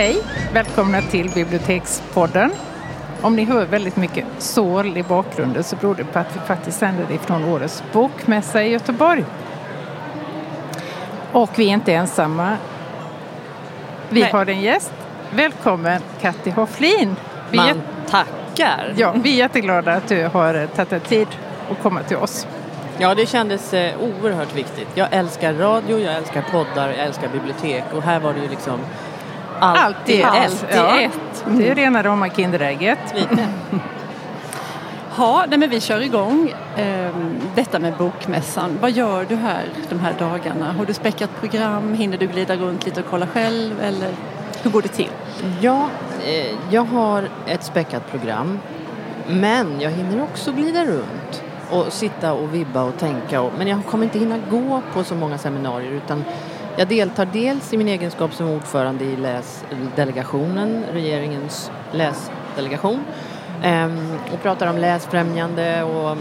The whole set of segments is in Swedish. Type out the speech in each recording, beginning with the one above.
Hej! Välkomna till Bibliotekspodden. Om ni hör väldigt mycket sorl i bakgrunden så beror det på att vi faktiskt sänder ifrån årets bokmässa i Göteborg. Och vi är inte ensamma. Vi Nej. har en gäst. Välkommen Katti Hofflin. Vi Man tackar. ja, vi är jätteglada att du har tagit dig tid att komma till oss. Ja, det kändes eh, oerhört viktigt. Jag älskar radio, jag älskar poddar, jag älskar bibliotek och här var det ju liksom allt, Allt i i ett. Ja. ett. Det är rena rama Kinderägget. Lite. Ja, nej, men vi kör igång eh, detta med bokmässan. Vad gör du här de här dagarna? Har du späckat program? Hinner du glida runt lite och kolla själv? Eller hur går det till? Ja, eh, jag har ett späckat program. Men jag hinner också glida runt och sitta och vibba och tänka. Och, men jag kommer inte hinna gå på så många seminarier utan jag deltar dels i min egenskap som ordförande i läsdelegationen, regeringens läsdelegation. Ehm, och pratar om läsfrämjande och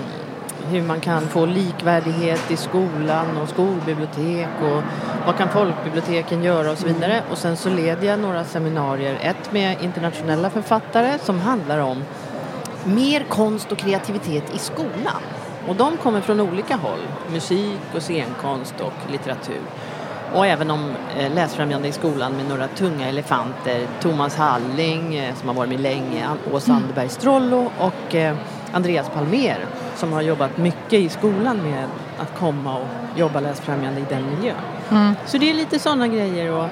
hur man kan få likvärdighet i skolan och skolbibliotek och vad kan folkbiblioteken göra och så vidare. Och sen så leder jag några seminarier, ett med internationella författare som handlar om mer konst och kreativitet i skolan. Och de kommer från olika håll, musik och scenkonst och litteratur. Och även om eh, läsfrämjande i skolan med några tunga elefanter. Thomas Halling eh, som har varit med länge, Åsa Anderberg Strollo och eh, Andreas Palmer som har jobbat mycket i skolan med att komma och jobba läsfrämjande i den miljön. Så det är lite sådana grejer och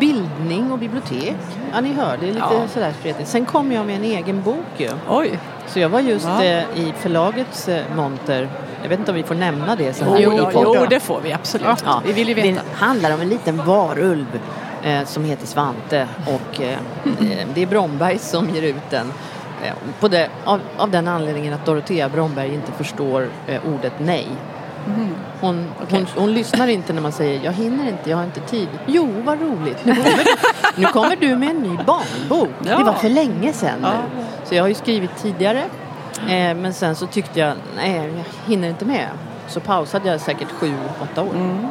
bildning och bibliotek. Ja, ni hör, det är lite Ja. sådär spretigt. Sen kom jag med en egen bok ju. Oj! Så jag var just Ja. eh, i förlagets eh, monter. Jag vet inte om vi får nämna det så här Jo, i jo, podden. det får vi absolut. Ja, Vi vill ju Det veta. handlar om en liten varulv eh, som heter Svante och eh, eh, det är Bromberg som ger ut den. Eh, på det, av, av den anledningen att Dorotea Bromberg inte förstår ordet nej. Hon, hon, hon lyssnar inte när man säger jag hinner inte, jag har inte tid. Jo, vad roligt. Nu kommer du, nu kommer du med en ny barnbok. Ja. Det var för länge sedan Ja. Så jag har ju skrivit tidigare. Eh, men sen så tyckte jag, nej, jag hinner inte med. Så pausade jag säkert sju, åtta år. Mm.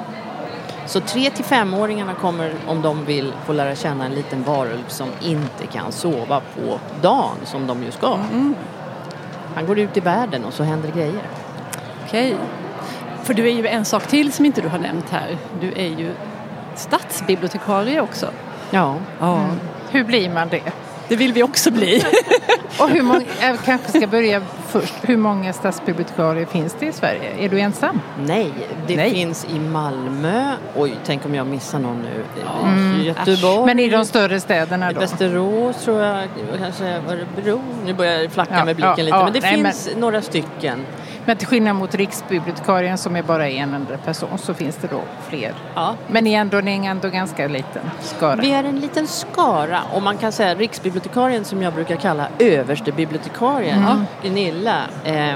Så tre till femåringarna kommer, om de vill, få lära känna en liten varulv som inte kan sova på dagen, som de ju ska. Mm. Han går ut i världen och så händer grejer. Okej. För du är ju en sak till som inte du har nämnt här. Du är ju stadsbibliotekarie också. Ja. Ja. Hur blir man det? Det vill vi också bli. Och hur många, jag kanske ska börja först. Hur många stadsbibliotekarier finns det i Sverige? Är du ensam? Nej, det Nej. finns i Malmö. Oj, tänk om jag missar någon nu. Mm. Göteborg. Men i de större städerna då? Västerås tror jag, kanske Örebro. Nu börjar jag flacka Ja, med blicken ja, lite. ja, men det nej, finns några stycken. Men till skillnad mot Riksbibliotekarien som är bara en enda person så finns det då fler. Ja. Men ni är ändå, ni är ändå ganska liten skara. Vi är en liten skara och man kan säga riksbibliotekarien som jag brukar kalla överstebibliotekarien, Mm. Gunilla. Eh,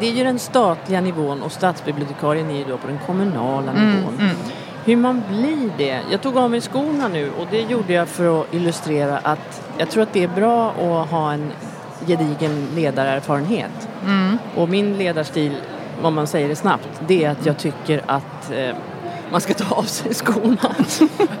det är ju den statliga nivån och stadsbibliotekarien är ju då på den kommunala Mm, nivån. Hur man blir det? Jag tog av mig skorna nu och det gjorde jag för att illustrera att jag tror att det är bra att ha en gedigen ledarerfarenhet. Mm. Och min ledarstil, om man säger det snabbt, det är att jag tycker att eh, man ska ta av sig skorna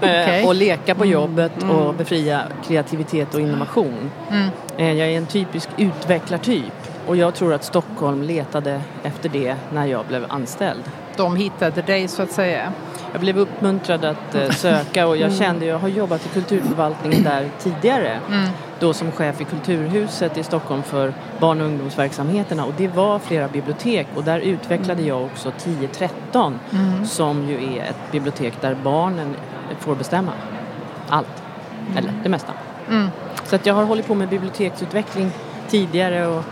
eh, och leka på jobbet och befria kreativitet och innovation. Mm. Eh, jag är en typisk utvecklartyp och jag tror att Stockholm letade efter det när jag blev anställd. De hittade dig så att säga. Jag blev uppmuntrad att eh, söka och jag kände, jag har jobbat i kulturförvaltningen där tidigare. Mm. Då som chef i Kulturhuset i Stockholm för barn och ungdomsverksamheterna och det var flera bibliotek och där utvecklade jag också 1013 Mm. som ju är ett bibliotek där barnen får bestämma allt, eller det mesta. Mm. Så att jag har hållit på med biblioteksutveckling tidigare och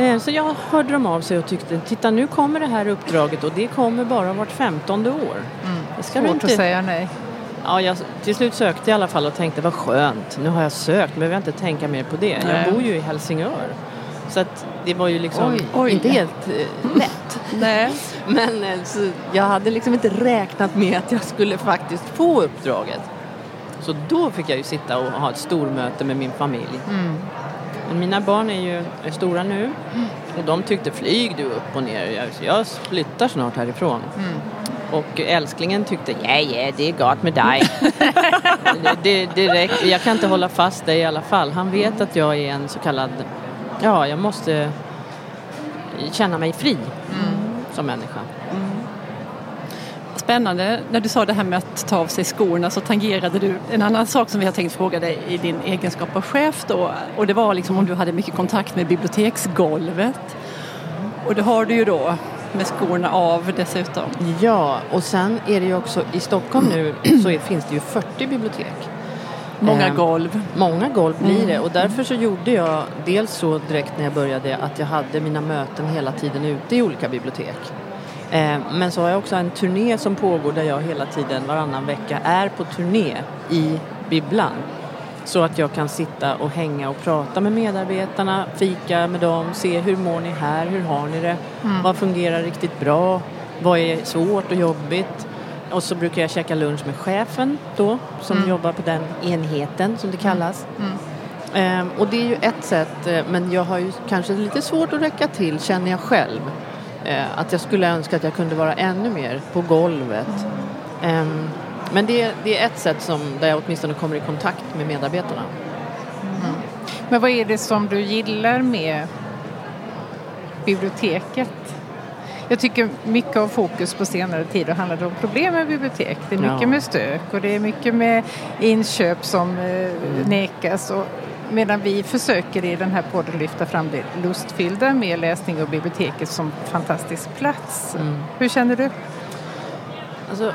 eh, så jag hörde de av sig och tyckte titta nu kommer det här uppdraget och det kommer bara vart femtonde år. Mm. Svårt inte att säga nej. Ja, jag till slut sökte jag i alla fall och tänkte vad skönt, nu har jag sökt, behöver jag inte tänka mer på det. Nej. Jag bor ju i Helsingör. Så att det var ju liksom Oj. Oj. inte helt eh, lätt. Nej. Men eh, så jag hade liksom inte räknat med att jag skulle faktiskt få uppdraget. Så då fick jag ju sitta och ha ett stormöte med min familj. Mm. Men mina barn är ju är stora nu och de tyckte flyg du upp och ner. Jag, så jag flyttar snart härifrån. Mm. Och älsklingen tyckte ja, ja, det är gott med dig. det, det räcker. Jag kan inte hålla fast det i alla fall. Han vet att jag är en så kallad, ja jag måste känna mig fri som människa. Spännande. När du sa det här med att ta av sig skorna så tangerade du en annan sak som vi har tänkt fråga dig i din egenskap av chef då. Och det var liksom om du hade mycket kontakt med biblioteksgolvet. Och det har du ju då med skorna av dessutom. Ja, och sen är det ju också i Stockholm nu så är, finns det ju 40 bibliotek. Många Eh, golv. Många golv blir det och därför så gjorde jag dels så direkt när jag började att jag hade mina möten hela tiden ute i olika bibliotek. Eh, Men så har jag också en turné som pågår där jag hela tiden varannan vecka är på turné i bibblan. Så att jag kan sitta och hänga och prata med medarbetarna, fika med dem, se hur mår ni här, hur har ni det, vad fungerar riktigt bra, vad är svårt och jobbigt. Och så brukar jag käka lunch med chefen då, som jobbar på den enheten som det kallas. Ehm, och det är ju ett sätt, eh, men jag har ju kanske lite svårt att räcka till känner jag själv. Eh, att jag skulle önska att jag kunde vara ännu mer på golvet. Ehm, men det, är- det är ett sätt som, där jag åtminstone kommer i kontakt med medarbetarna. Men vad är det som du gillar med biblioteket? Jag tycker mycket av fokus på senare tid har handlat om problem med bibliotek. Det är mycket Ja. med stök och det är mycket med inköp som eh, nekas. Och medan vi försöker i den här podden lyfta fram det lustfyllda med läsning och biblioteket som fantastisk plats. Hur känner du? Alltså,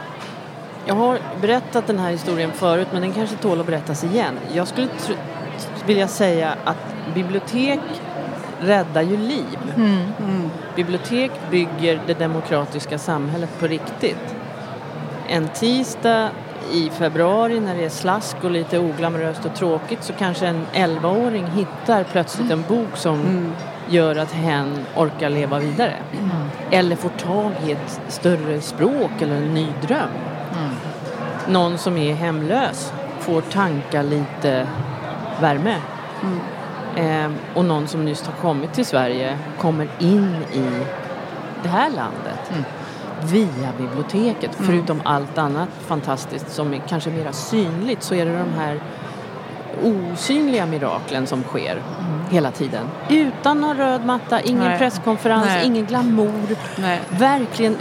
jag har berättat den här historien förut men den kanske tål att berättas igen. Jag skulle vilja säga att bibliotek räddar ju liv. Bibliotek bygger det demokratiska samhället på riktigt. En tisdag i februari när det är slask och lite oglamoröst och tråkigt så kanske en 11-åring hittar plötsligt en bok som gör att hen orkar leva vidare. Eller får tag i ett större språk eller en ny dröm. Någon som är hemlös får tanka lite värme. Ehm, och någon som nyss har kommit till Sverige kommer in i det här landet via biblioteket. Förutom allt annat fantastiskt som är kanske mer synligt så är det de här osynliga miraklen som sker hela tiden. Utan någon röd matta, ingen Nej. presskonferens, Nej. ingen glamour. Nej. Verkligen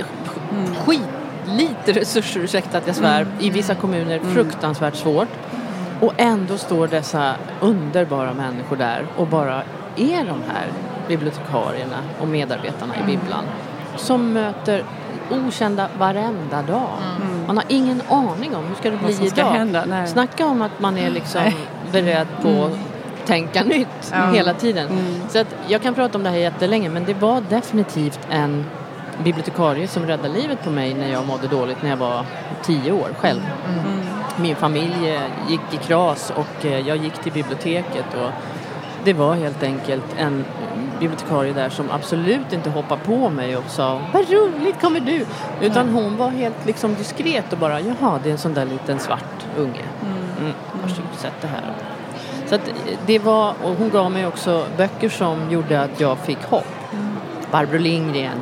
skit lite resurser, ursäkta att jag svär, i vissa kommuner fruktansvärt svårt. Och ändå står dessa underbara människor där och bara är de här bibliotekarierna och medarbetarna i bibblan som möter okända varenda dag. Man har ingen aning om hur ska det bli ska idag. hända, nej. Snacka om att man är liksom beredd på att tänka nytt Ja. hela tiden. Så att jag kan prata om det här jättelänge men det var definitivt en bibliotekarie som räddade livet på mig när jag mådde dåligt när jag var tio år själv. Min familj eh, gick i kras och eh, jag gick till biblioteket och det var helt enkelt en bibliotekarie där som absolut inte hoppade på mig och sa Vad roligt kommer du! Utan hon var helt liksom diskret och bara Jaha, det är en sån där liten svart unge. Mm. Varsågod, sätt det här. Så att eh, det var, och hon gav mig också böcker som gjorde att jag fick hopp. Barbro Lindgren,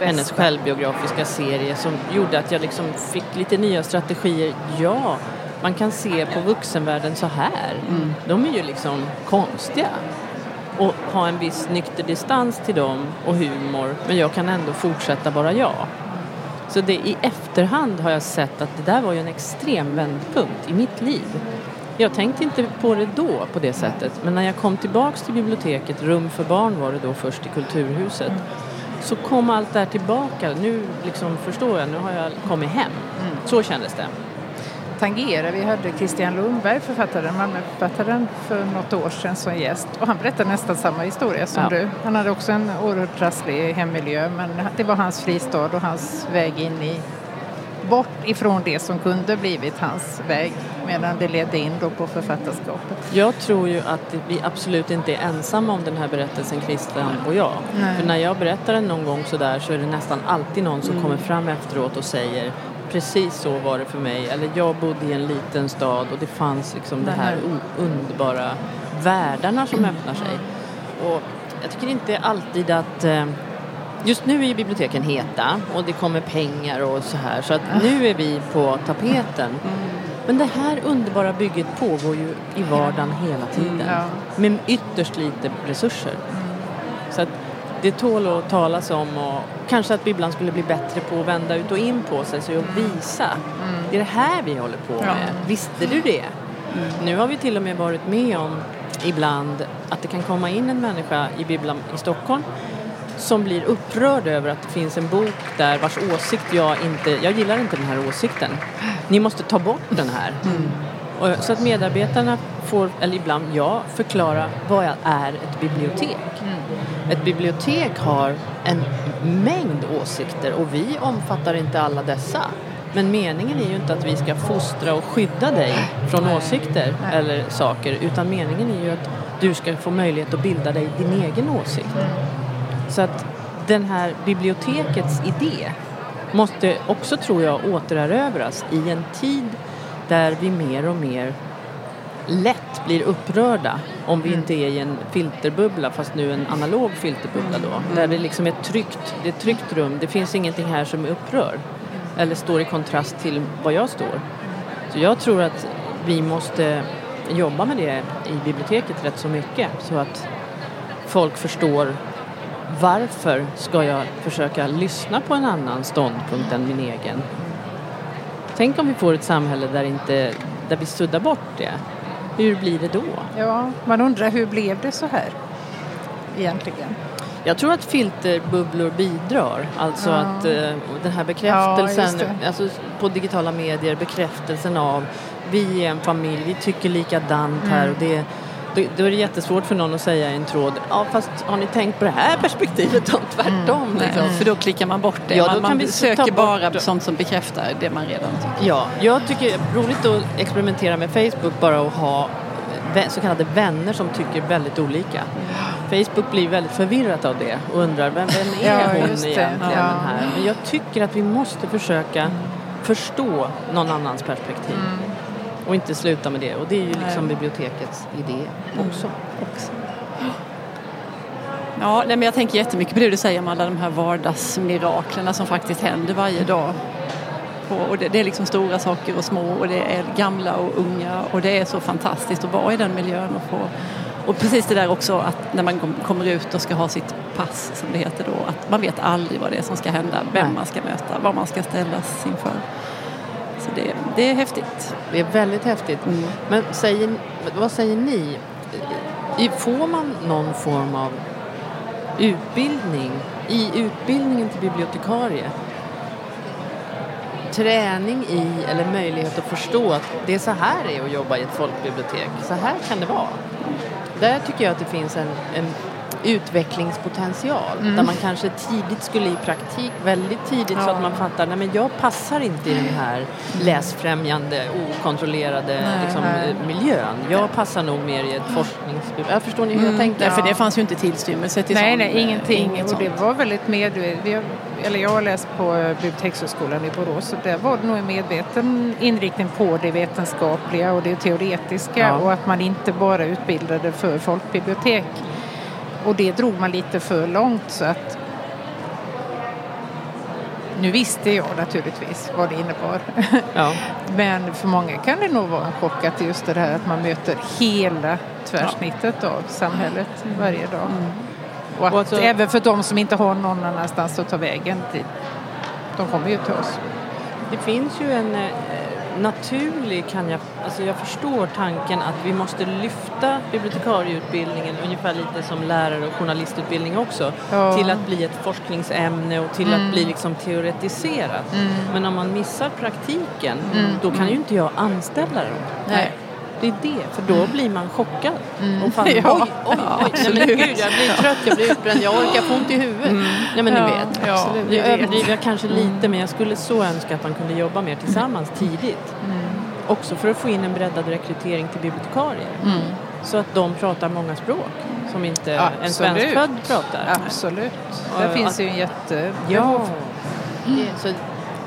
hennes självbiografiska serie som gjorde att jag liksom fick lite nya strategier. Ja, man kan se på vuxenvärlden så här. De är ju liksom konstiga. Och ha en viss nykter distans till dem och humor. Men jag kan ändå fortsätta vara jag. Så det, i efterhand har jag sett att det där var ju en extrem vändpunkt i mitt liv. Jag tänkte inte på det då på det sättet. Men när jag kom tillbaks till biblioteket, Rum för barn var det då först i Kulturhuset. Så kom allt det här tillbaka. Nu liksom förstår jag, nu har jag kommit hem. Så kändes det. Tangera, vi hade Christian Lundberg, författaren, Malmöförfattaren, för något år sedan som gäst. Och han berättade nästan samma historia som Ja. du. Han hade också en oerhört trasslig hemmiljö men det var hans fristad och hans väg in i bort ifrån det som kunde blivit hans väg medan det ledde in då på författarskapet. Jag tror ju att vi absolut inte är ensamma om den här berättelsen Christian och jag. Nej. För när jag berättar den någon gång sådär så är det nästan alltid någon som kommer fram efteråt och säger precis så var det för mig. Eller jag bodde i en liten stad och det fanns liksom det här o- underbara världarna som öppnar sig. Och jag tycker inte alltid att eh, Just nu är ju biblioteken heta och det kommer pengar och så här så att nu är vi på tapeten. Men det här underbara bygget pågår ju i vardagen hela tiden. Ja. Med ytterst lite resurser. Det tål att talas om och kanske att bibblan skulle bli bättre på att vända ut och in på sig så att visa. Det är det här vi håller på med. Visste du det? Nu har vi till och med varit med om ibland att det kan komma in en människa i bibblan i Stockholm som blir upprörd över att det finns en bok där vars åsikt jag inte, jag gillar inte den här åsikten. Ni måste ta bort den här. Och, så att medarbetarna får, eller ibland jag, förklara vad är ett bibliotek. Ett bibliotek har en mängd åsikter och vi omfattar inte alla dessa. Men meningen är ju inte att vi ska fostra och skydda dig från åsikter eller saker utan meningen är ju att du ska få möjlighet att bilda dig din egen åsikt. Så att den här bibliotekets idé måste också, tror jag, återerövras i en tid där vi mer och mer lätt blir upprörda om vi inte är i en filterbubbla fast nu en analog filterbubbla då. Där det liksom är tryggt, det är ett tryggt rum, det finns ingenting här som upprör eller står i kontrast till vad jag står. Så jag tror att vi måste jobba med det i biblioteket rätt så mycket så att folk förstår varför ska jag försöka lyssna på en annan ståndpunkt än min egen? Tänk om vi får ett samhälle där, inte, där vi suddar bort det. Hur blir det då? Ja, man undrar hur blev det så här egentligen? Jag tror att filterbubblor bidrar. Alltså Ja. att eh, den här Ja, bekräftelsen det. alltså på digitala medier, bekräftelsen av vi är en familj, vi tycker likadant här Mm. och det då, då är det jättesvårt för någon att säga i en tråd, ja fast har ni tänkt på det här perspektivet då? Tvärtom liksom. Nej, För då klickar man bort det. Ja, då man kan man söker bort bara det. sånt som bekräftar det man redan tycker. Ja, jag tycker det är roligt att experimentera med Facebook bara och ha så kallade vänner som tycker väldigt olika. Facebook blir väldigt förvirrat av det och undrar vem, vem är Ja, hon egentligen Ja. här? Men jag tycker att vi måste försöka förstå någon annans perspektiv och inte sluta med det. Och det är ju liksom bibliotekets idé också. också. Ja, nej, men jag tänker jättemycket på det du säger om alla de här vardagsmiraklerna som faktiskt händer varje dag. Och det, det är liksom stora saker och små och det är gamla och unga och det är så fantastiskt att vara i den miljön och få och precis det där också att när man kom- kommer ut och ska ha sitt pass som det heter då att man vet aldrig vad det är som ska hända, vem man ska möta, vad man ska ställas inför. Det, det är häftigt. Det är väldigt häftigt. Mm. Men säger, vad säger ni? Får man någon form av utbildning i utbildningen till bibliotekarie? Träning i eller möjlighet att förstå att det är så här det är att jobba i ett folkbibliotek. Så här kan det vara. Där tycker jag att det finns en, en utvecklingspotential där man kanske tidigt skulle i praktik, väldigt tidigt så Ja. att man fattar nej men jag passar inte i den här läsfrämjande, okontrollerade Nej, liksom, nej. miljön. Jag passar nog mer i ett forskningsbibliotek. Jag förstår ni hur jag tänker? Ja. det fanns ju inte tillstymmelse till Nej, sån, nej, ingenting. inget och det sånt. var väldigt medvetet. Eller jag har läst på eh, Bibliotekshögskolan i Borås och där var det nog en medveten inriktning på det vetenskapliga och det teoretiska Ja. och att man inte bara utbildade för folkbibliotek. Och det drog man lite för långt så att nu visste jag naturligtvis vad det innebar. Ja. Men för många kan det nog vara en chock att just det här att man möter hela tvärsnittet av samhället varje dag. Och att Och alltså- även för de som inte har någon annanstans att ta vägen de kommer ju till oss. Det finns ju en eh, naturlig, kan jag, alltså jag förstår tanken att vi måste lyfta bibliotekarieutbildningen ungefär lite som lärare och journalistutbildning också Ja. till att bli ett forskningsämne och till att bli liksom teoretiserat. Men om man missar praktiken då kan ju inte jag anställa dem. Nej. Det är det, för då blir man chockad. Och fan, Ja. oj, oj, oj, nej men gud, jag blir trött, jag blir utbränd, jag orkar få ont i huvudet. Nej men ni Ja, vet. ja, Absolut. Jag överdriver kanske lite men jag skulle så önska att man kunde jobba mer tillsammans tidigt. Också för att få in en breddad rekrytering till bibliotekarier. Så att de pratar många språk som inte en Absolut. svenskfödd pratar. Absolut. Där finns ju en jätte... Ja. Det, så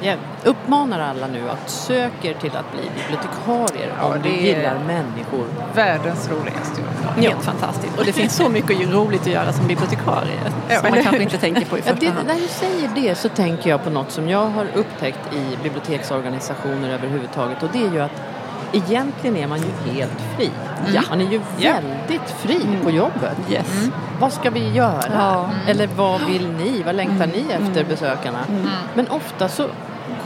jag uppmanar alla nu att söker till att bli bibliotekarier Ja, om du gillar människor. Världens roligaste jobb. Helt fantastiskt. Och det finns så mycket roligt att göra som bibliotekarie Ja, som man kanske inte tänker på i Ja, första det, hand. när du säger det så tänker jag på något som jag har upptäckt i biblioteksorganisationer överhuvudtaget och det är ju att egentligen är man ju helt fri. Ja. Man är ju Ja. väldigt fri på jobbet. Yes. Vad ska vi göra? Ja. Eller vad vill ni? Vad längtar ni efter besökarna? Men ofta så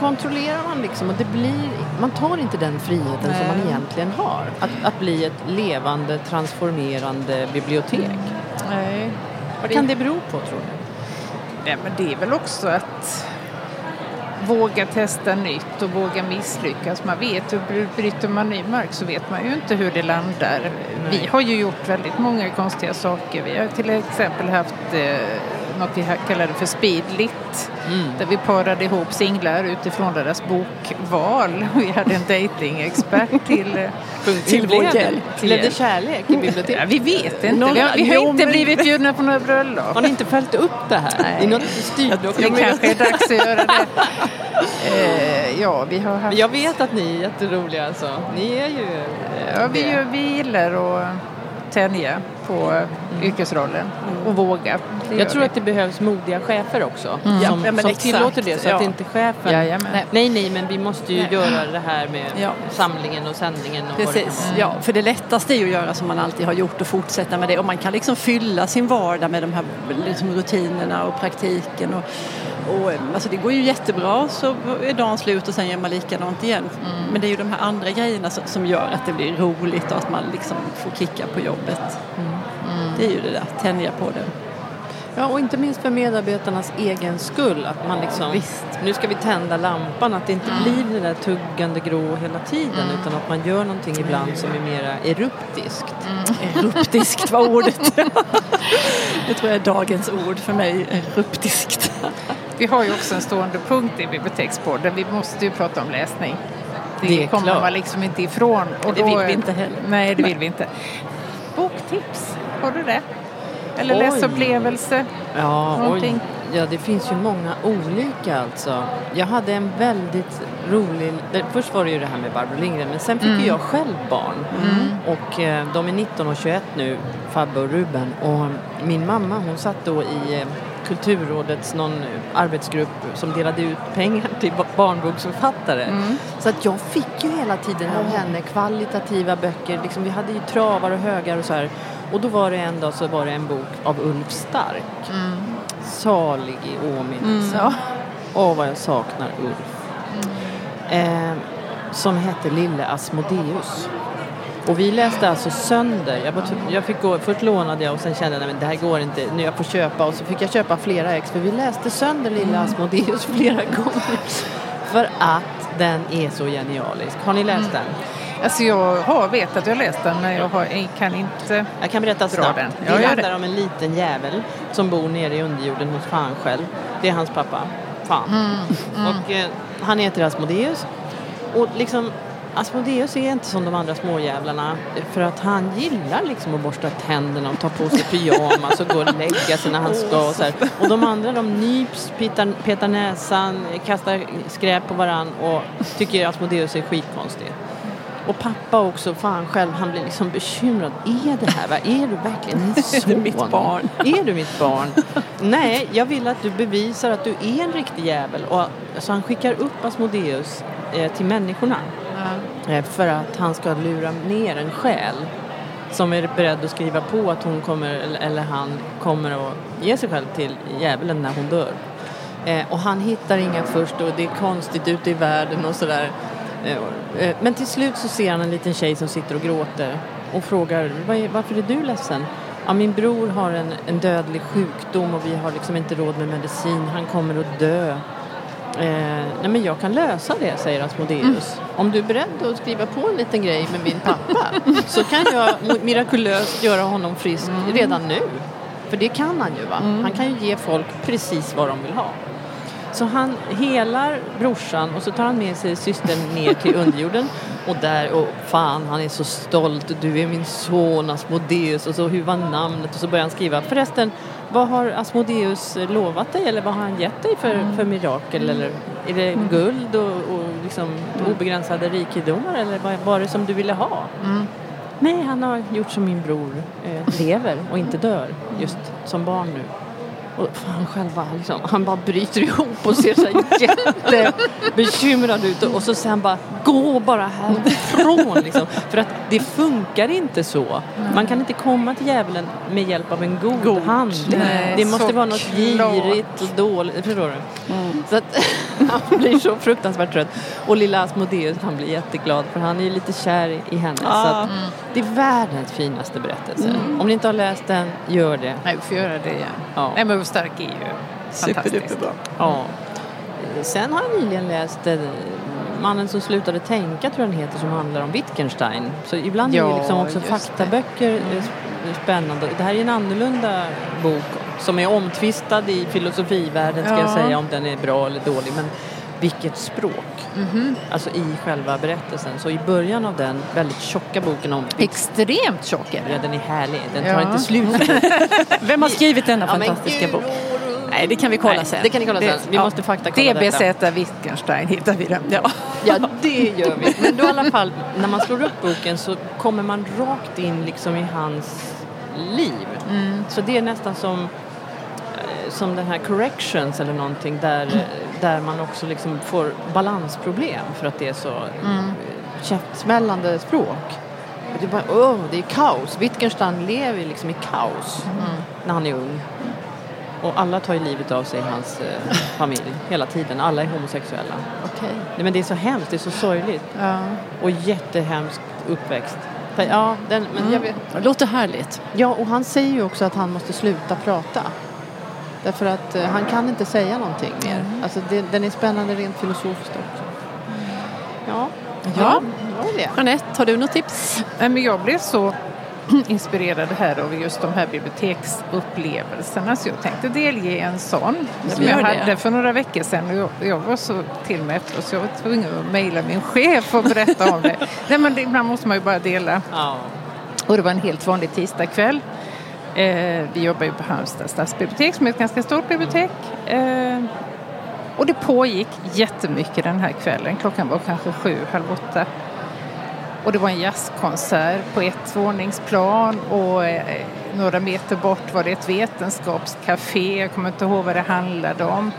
kontrollerar man liksom och det blir, man tar inte den friheten som Nej. man egentligen har. Att, att bli ett levande, transformerande bibliotek. Nej. Vad kan det bero på tror du? Nej, men det är väl också att våga testa nytt och våga misslyckas. Man vet bry- bryter man ny mark så vet man ju inte hur det landar. Vi har ju gjort väldigt många konstiga saker. Vi har till exempel haft eh, något vi kallade för speedlit. Där vi parade ihop singlar utifrån deras bokval. Vi hade en datingexpert till, eh, Till vår det? hjälp. Blev det kärlek i Ja, biblioteket? vi vet inte. Någon- vi har, vi har inte men- blivit bjudna på några bröllop. Har ni inte följt upp det här i något Det styrdokument? kanske är dags att göra det. Eh, ja, vi har haft... Jag vet att ni är jätteroliga alltså. Ni är ju... eh, Ja, vi, det. gör- vi gillar att tänja på yrkesrollen och våga. Jag tror vi. att det behövs modiga chefer också. Ja, Som, ja, men som exakt. tillåter det så att Ja. inte chefen... Jajamän. Nej, nej, men vi måste ju Nej. göra det här med Ja. samlingen och sändningen. Och Precis, ja, för det lättaste är ju att göra som man alltid har gjort och fortsätta med det. Och man kan liksom fylla sin vardag med de här liksom rutinerna och praktiken. Och, och, alltså det går ju jättebra så är dagen slut och sen gör man likadant igen. Men det är ju de här andra grejerna som, som gör att det blir roligt och att man liksom får kicka på jobbet. Det är ju det där, tänja på det. Ja, och inte minst för medarbetarnas egen skull. Att man liksom, Visst. nu ska vi tända lampan. Att det inte blir det där tuggande grå hela tiden. Utan att man gör någonting ibland som är mera eruptiskt. Eruptiskt var ordet. det tror jag är dagens ord för mig, eruptiskt. Vi har ju också en stående punkt i Bibliotekspodden. Vi måste ju prata om läsning. Det, Det kommer klart. man liksom inte ifrån. Och Det då vill vi inte heller. Nej, det vill vi inte. Boktips, har du det? Eller Oj. läsupplevelse? Ja, oj. Någonting. ja, det finns ju många olika alltså. Jag hade en väldigt rolig... Först var det ju det här med Barbro Lindgren men sen fick ju jag själv barn. Och eh, de är 19 och 21 nu, Fabbe och Ruben. Och min mamma hon satt då i eh, Kulturrådets någon arbetsgrupp som delade ut pengar till ba- barnboksförfattare. Så att jag fick ju hela tiden av henne kvalitativa böcker. Liksom, vi hade ju travar och högar och så här. Och då var det en dag så var det en bok av Ulf Stark. Salig i åminnelse. Åh vad jag saknar Ulf. Eh, som hette Lille Asmodeus. Och vi läste alltså sönder. Jag, var, typ- jag fick gå, först lånade jag och sen kände jag att det här går inte. Nu jag får köpa och så fick jag köpa flera ex för vi läste sönder Lille Asmodeus flera gånger. För att den är så genialisk. Har ni läst den? Alltså jag har vet att jag läst den men jag har, kan inte... Jag kan berätta snabbt. den. Det Ja, gör handlar det. om en liten jävel som bor nere i underjorden hos fan själv. Det är hans pappa. Fan. Mm, Och eh, han heter Asmodeus. Och liksom Asmodeus är inte som de andra småjävlarna för att han gillar liksom att borsta tänderna och ta på sig pyjamas och gå och lägga sig när han ska och så här. Och de andra de nyps, petar, petar näsan, kastar skräp på varann och tycker Asmodeus är skitkonstig. Och pappa också, fan själv, han blir liksom bekymrad. Är det här, va? är du verkligen min son? Är du mitt barn? Är du mitt barn? Nej, jag vill att du bevisar att du är en riktig jävel. Och, så han skickar upp Asmodeus eh, till människorna. Eh, för att han ska lura ner en själ. Som är beredd att skriva på att hon kommer, eller han kommer att ge sig själv till djävulen när hon dör. Eh, och han hittar inga först och det är konstigt ute i världen och sådär. Eh, eh, men till slut så ser han en liten tjej som sitter och gråter och frågar "Vad är, varför är du ledsen? Ja, min bror har en, en dödlig sjukdom och vi har liksom inte råd med medicin. Han kommer att dö. Eh, nej men jag kan lösa det, säger Asmodeus. Om du är beredd att skriva på en liten grej med min pappa så kan jag mirakulöst göra honom frisk redan nu. För det kan han ju va? Han kan ju ge folk precis vad de vill ha. Så han helar brorsan och så tar han med sig systern ner till underjorden. Och där, och fan han är så stolt, du är min son Asmodeus. Och så hur var namnet och så börjar han skriva. Förresten, vad har Asmodeus lovat dig? Eller vad har han gett dig för, för mirakel? Eller är det guld och, och liksom obegränsade rikedomar? Eller vad var det som du ville ha? Nej, han har gjort som min bror eh, lever och inte dör just som barn nu. Och han själva, liksom, han bara bryter ihop och ser så jättebekymrad ut och så säger han bara gå bara härifrån liksom. För att det funkar inte så. Man kan inte komma till djävulen med hjälp av en god, God. handling. Nej, det måste så vara något klart. girigt och dåligt, förstår du? Så att han blir så fruktansvärt trött. Och lilla Asmodeus han blir jätteglad för han är ju lite kär i- henne. Så Ja. att det är världens finaste berättelse. Om ni inte har läst den, gör det. Nej, vi får göra det igen. Ja. Nej, men Stark är ju fantastisk. Superduperbra. Ja. Sen har jag nyligen läst eh, Mannen som slutade tänka tror jag den heter som handlar om Wittgenstein. Så ibland är Ja, ju liksom också just det. faktaböcker eh, sp- spännande. Det här är en annorlunda bok som är omtvistad i filosofivärlden ska jag Ja. säga om den är bra eller dålig. Men vilket språk! Mhm. Alltså i själva berättelsen. Så i början av den väldigt tjocka boken om Extremt tjock är Ja, den. den är härlig. Den Ja. tar inte slut. Vem har skrivit denna Ja, fantastiska bok? Nej, det kan vi kolla Nej, sen. Det kan ni kolla sen. Vi ja. måste faktakolla detta. DBZ Wittgenstein hittar vi den. Ja. Ja, det gör vi. Men då i alla fall, när man slår upp boken så kommer man rakt in liksom i hans liv. Så det är nästan som, eh, som den här corrections eller någonting där, eh, där man också liksom får balansproblem för att det är så mm. käftsmällande språk. Det är bara, åh, det är kaos. Wittgenstein lever liksom i kaos när han är ung. Och alla tar ju livet av sig i hans eh, familj hela tiden. Alla är homosexuella. Okej. Nej, men det är så hemskt, det är så sorgligt. Ja. Och jättehemskt uppväxt. Ja, den, men jag vet, Det låter härligt. ja, och han säger ju också att han måste sluta prata. Därför att eh, han kan inte säga någonting mer. Alltså, det, den är spännande rent filosofiskt också. Ja, Ja. det var det. Jeanette, har du något tips? Nej, men jag blev så inspirerad här av just de här biblioteksupplevelserna så jag tänkte delge en sån som gör jag det. hade för några veckor sedan. Och jag, jag var så till mig efteråt så jag var tvungen att mejla min chef och berätta om det. Nej, men det, ibland måste man ju bara dela. Ja. Och det var en helt vanlig tisdagkväll. Eh, vi jobbar ju på Halmstad stadsbibliotek som är ett ganska stort bibliotek. Eh, och det pågick jättemycket den här kvällen. Klockan var kanske sju, halv åtta. Och det var en jazzkonsert på ett våningsplan och eh, några meter bort var det ett vetenskapscafé. Jag kommer inte ihåg vad det handlade om.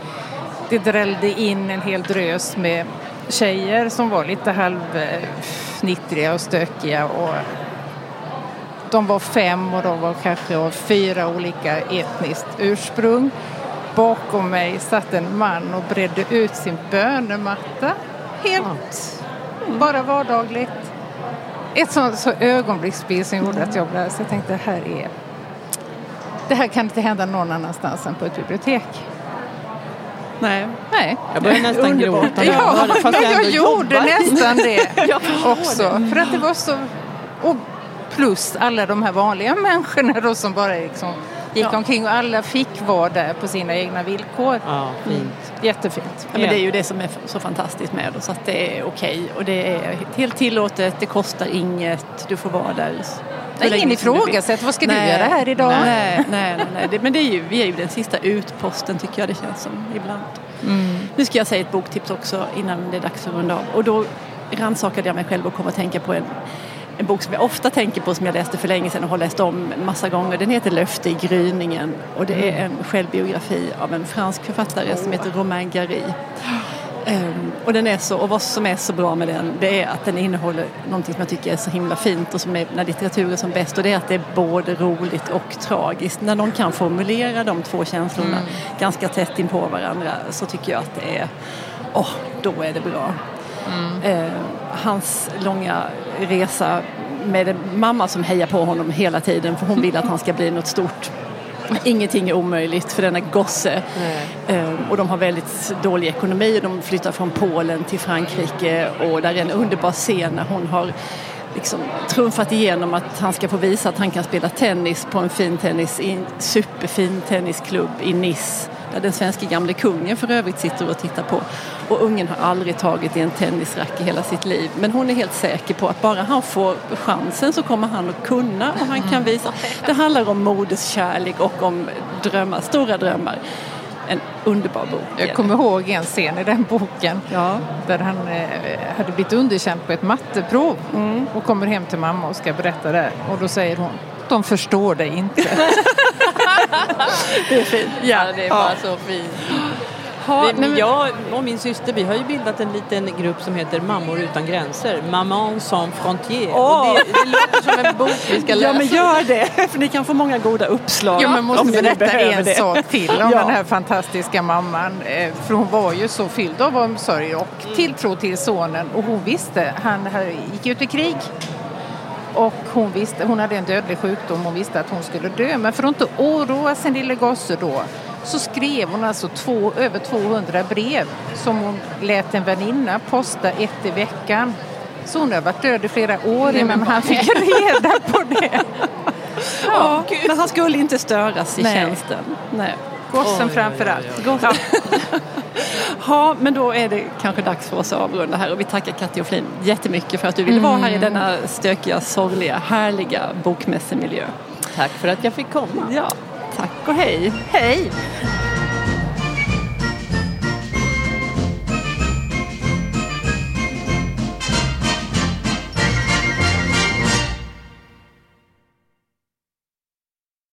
Det drällde in en hel drös med tjejer som var lite halvnittriga eh, och stökiga och de var fem och de var kanske av fyra olika etniskt ursprung. Bakom mig satt en man och bredde ut sin bönematta. Helt bara vardagligt. Ett sånt så ögonblicksbild som gjorde att jag blev så jag tänkte här är det här kan inte hända någon annanstans än på ett bibliotek. Nej. Nej. Jag börjar nästan gråta. jag Ja, jag ändå gjorde jobbar. nästan det Jag också. För att det var så... Och plus alla de här vanliga människorna då som bara liksom gick Ja. omkring och alla fick vara där på sina egna villkor. Ja, fint. Jättefint. Ja, men det är ju det som är så fantastiskt med. Så att det är okej och det är helt tillåtet, det kostar inget, du får vara där. Nej, ingen du ifrågasätter. Vad ska du Nej, göra här idag? Nej, nej, nej. nej. Det, men det är ju, vi är ju den sista utposten tycker jag det känns som ibland. Mm. Nu ska jag säga ett boktips också innan det är dags att runda av. Och då rannsakade jag mig själv och kom att tänka på en, en bok som jag ofta tänker på som jag läste för länge sedan och har läst om massa gånger. Den heter Löfte i gryningen och det är en självbiografi av en fransk författare som heter Romain Gary. Ehm, och den är så, och vad som är så bra med den det är att den innehåller någonting som jag tycker är så himla fint och som är när litteratur är som bäst och det är att det är både roligt och tragiskt. När någon kan formulera de två känslorna ganska tätt in på varandra så tycker jag att det är, åh, då är det bra. Eh, hans långa resa med en mamma som hejar på honom hela tiden för hon vill att han ska bli något stort. Ingenting är omöjligt för denna gosse. Eh, och de har väldigt dålig ekonomi. De flyttar från Polen till Frankrike och där är en underbar scen när hon har liksom trumfat igenom att han ska få visa att han kan spela tennis på en fin tennis, i en superfin tennisklubb i Nice där den svenska gamle kungen för övrigt sitter och tittar på. Och ungen har aldrig tagit i en tennisrack i hela sitt liv. Men hon är helt säker på att bara han får chansen så kommer han att kunna och han kan visa. Det handlar om moderskärlek och om drömmar, stora drömmar. En underbar bok. Jag kommer ihåg en scen i den boken Ja. där han eh, hade blivit underkänd på ett matteprov och kommer hem till mamma och ska berätta det och då säger hon de förstår dig inte. det är fint. Ja, det är bara så fint. Ha, Vi, jag och min syster vi har ju bildat en liten grupp som heter Mammor utan gränser. Maman sans frontières. Åh. Och det, det låter som en bok vi ska läsa. Ja men gör det, för ni kan få många goda uppslag. Om måste ni berätta en det. sak till om Ja. den här fantastiska mamman. Eh, För hon var ju så fylld av omsorg och tilltro till sonen och hon visste, han gick ut i krig och hon, visste, hon hade en dödlig sjukdom och visste att hon skulle dö. Men för att inte oroa sin lille gosse då så skrev hon alltså två, över 200 brev som hon lät en väninna posta ett i veckan. Så hon har varit död i flera år innan han fick reda på det. Ja, men han skulle inte störas i Nej. tjänsten. Nej. Gossen framför allt. Ja, men då är det kanske dags för oss att avrunda här och vi tackar Katja och Flin jättemycket för att du ville vara här i denna stökiga, sorgliga, härliga bokmässemiljö. Tack för att jag fick komma. Ja, tack och hej. Hej!